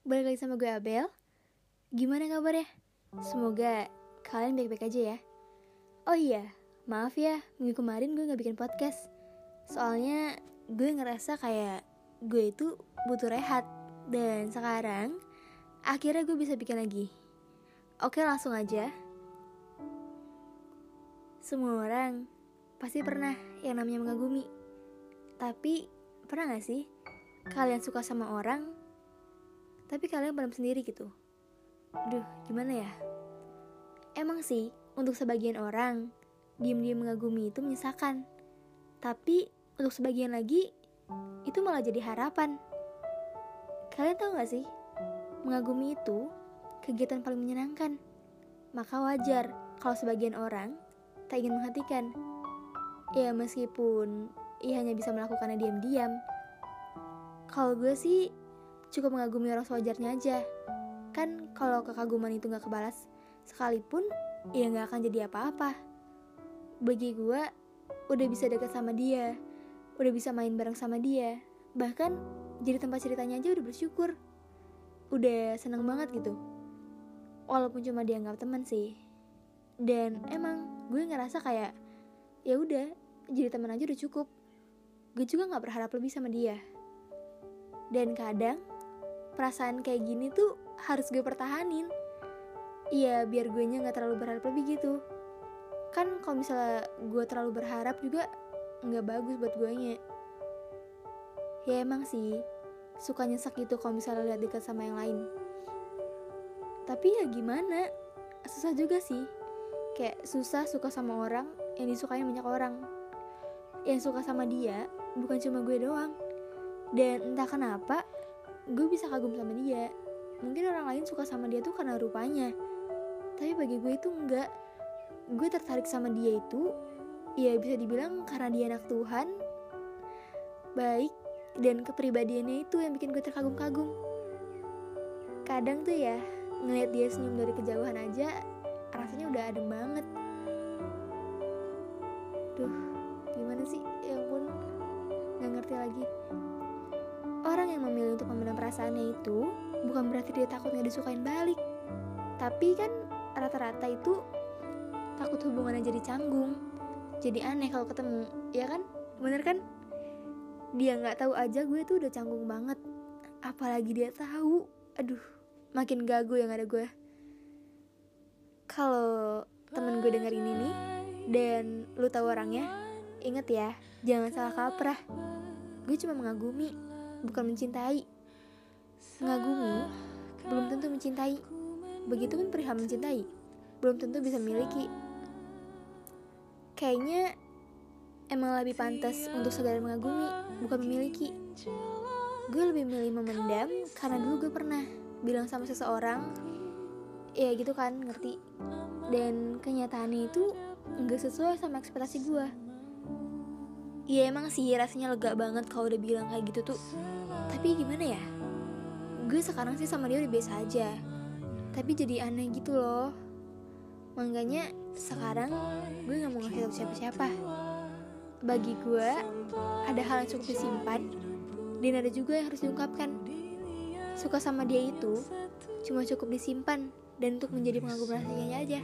balik lagi sama gue Abel. Gimana kabarnya? Semoga kalian baik-baik aja ya. Oh iya, maaf ya minggu kemarin gue gak bikin podcast. Soalnya gue ngerasa kayak gue itu butuh rehat. Dan sekarang akhirnya gue bisa bikin lagi. Oke langsung aja. Semua orang pasti pernah yang namanya mengagumi. Tapi pernah gak sih kalian suka sama orang tapi kalian pendam sendiri gitu. Duh, gimana ya? Emang sih, untuk sebagian orang, diam-diam mengagumi itu menyesakan. Tapi, untuk sebagian lagi, itu malah jadi harapan. Kalian tahu gak sih? Mengagumi itu kegiatan paling menyenangkan. Maka wajar kalau sebagian orang tak ingin menghentikan. Ya meskipun ia hanya bisa melakukannya diam-diam. Kalau gue sih cukup mengagumi orang sewajarnya aja. Kan kalau kekaguman itu gak kebalas, sekalipun ya gak akan jadi apa-apa. Bagi gue, udah bisa dekat sama dia, udah bisa main bareng sama dia, bahkan jadi tempat ceritanya aja udah bersyukur. Udah seneng banget gitu. Walaupun cuma dianggap teman sih. Dan emang gue ngerasa kayak ya udah jadi teman aja udah cukup. Gue juga nggak berharap lebih sama dia. Dan kadang perasaan kayak gini tuh harus gue pertahanin. Iya biar gue nya gak terlalu berharap lebih gitu. Kan kalau misalnya gue terlalu berharap juga nggak bagus buat gue nya Ya emang sih Suka nyesek gitu kalau misalnya lihat dekat sama yang lain. Tapi ya gimana? Susah juga sih. Kayak susah suka sama orang Yang disukain banyak orang. Yang suka sama dia Bukan cuma gue doang. Dan entah kenapa gue bisa kagum sama dia. Mungkin orang lain suka sama dia tuh karena rupanya. Tapi bagi gue itu enggak. Gue tertarik sama dia itu ya bisa dibilang karena dia anak Tuhan baik dan kepribadiannya itu yang bikin gue terkagum-kagum. Kadang tuh ya ngeliat dia senyum dari kejauhan aja rasanya udah adem banget. Duh gimana sih? Ya ampun nggak ngerti lagi Orang yang memilih untuk memendam perasaannya itu bukan berarti dia takut nggak disukain balik. Tapi kan rata-rata itu takut hubungannya jadi canggung. Jadi aneh kalau ketemu, ya kan? Bener kan? Dia nggak tahu aja gue tuh udah canggung banget. Apalagi dia tahu. Aduh, makin gagu yang ada gue. Kalau temen gue denger ini nih, dan lu tahu orangnya, inget ya, jangan salah kaprah. Gue cuma mengagumi, bukan mencintai. Mengagumi belum tentu mencintai. Begitu pun perihal mencintai, belum tentu bisa memiliki. Kayaknya emang lebih pantas untuk sekedar mengagumi, bukan memiliki. Gue lebih milih memendam karena dulu gue pernah bilang sama seseorang, ya gitu kan, ngerti. Dan kenyataannya itu nggak sesuai sama ekspektasi gue. Iya emang sih rasanya lega banget kalau udah bilang kayak gitu tuh. Tapi gimana ya? Gue sekarang sih sama dia udah biasa aja. Tapi jadi aneh gitu loh. Makanya sekarang gue gak mau ngasih tau siapa-siapa. Bagi gue ada hal yang cukup disimpan Dan ada juga yang harus diungkapkan. Suka sama dia itu cuma cukup disimpan Dan untuk menjadi pengagum rahasianya aja.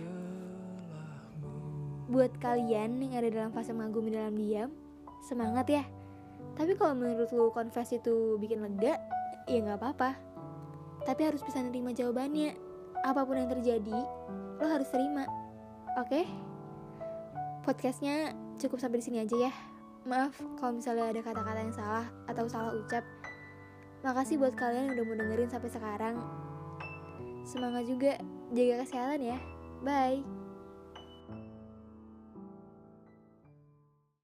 Buat kalian yang ada dalam fase mengagumi dalam diam semangat ya. Tapi kalau menurut lu confess itu bikin lega ya nggak apa-apa. Tapi harus bisa nerima jawabannya. Apa pun yang terjadi lo harus terima. Oke? Okay? podcastnya cukup sampai di sini aja ya. Maaf kalau misalnya ada kata-kata yang salah atau salah ucap. Makasih buat kalian yang udah mau dengerin sampai sekarang. Semangat juga jaga kesehatan ya. Bye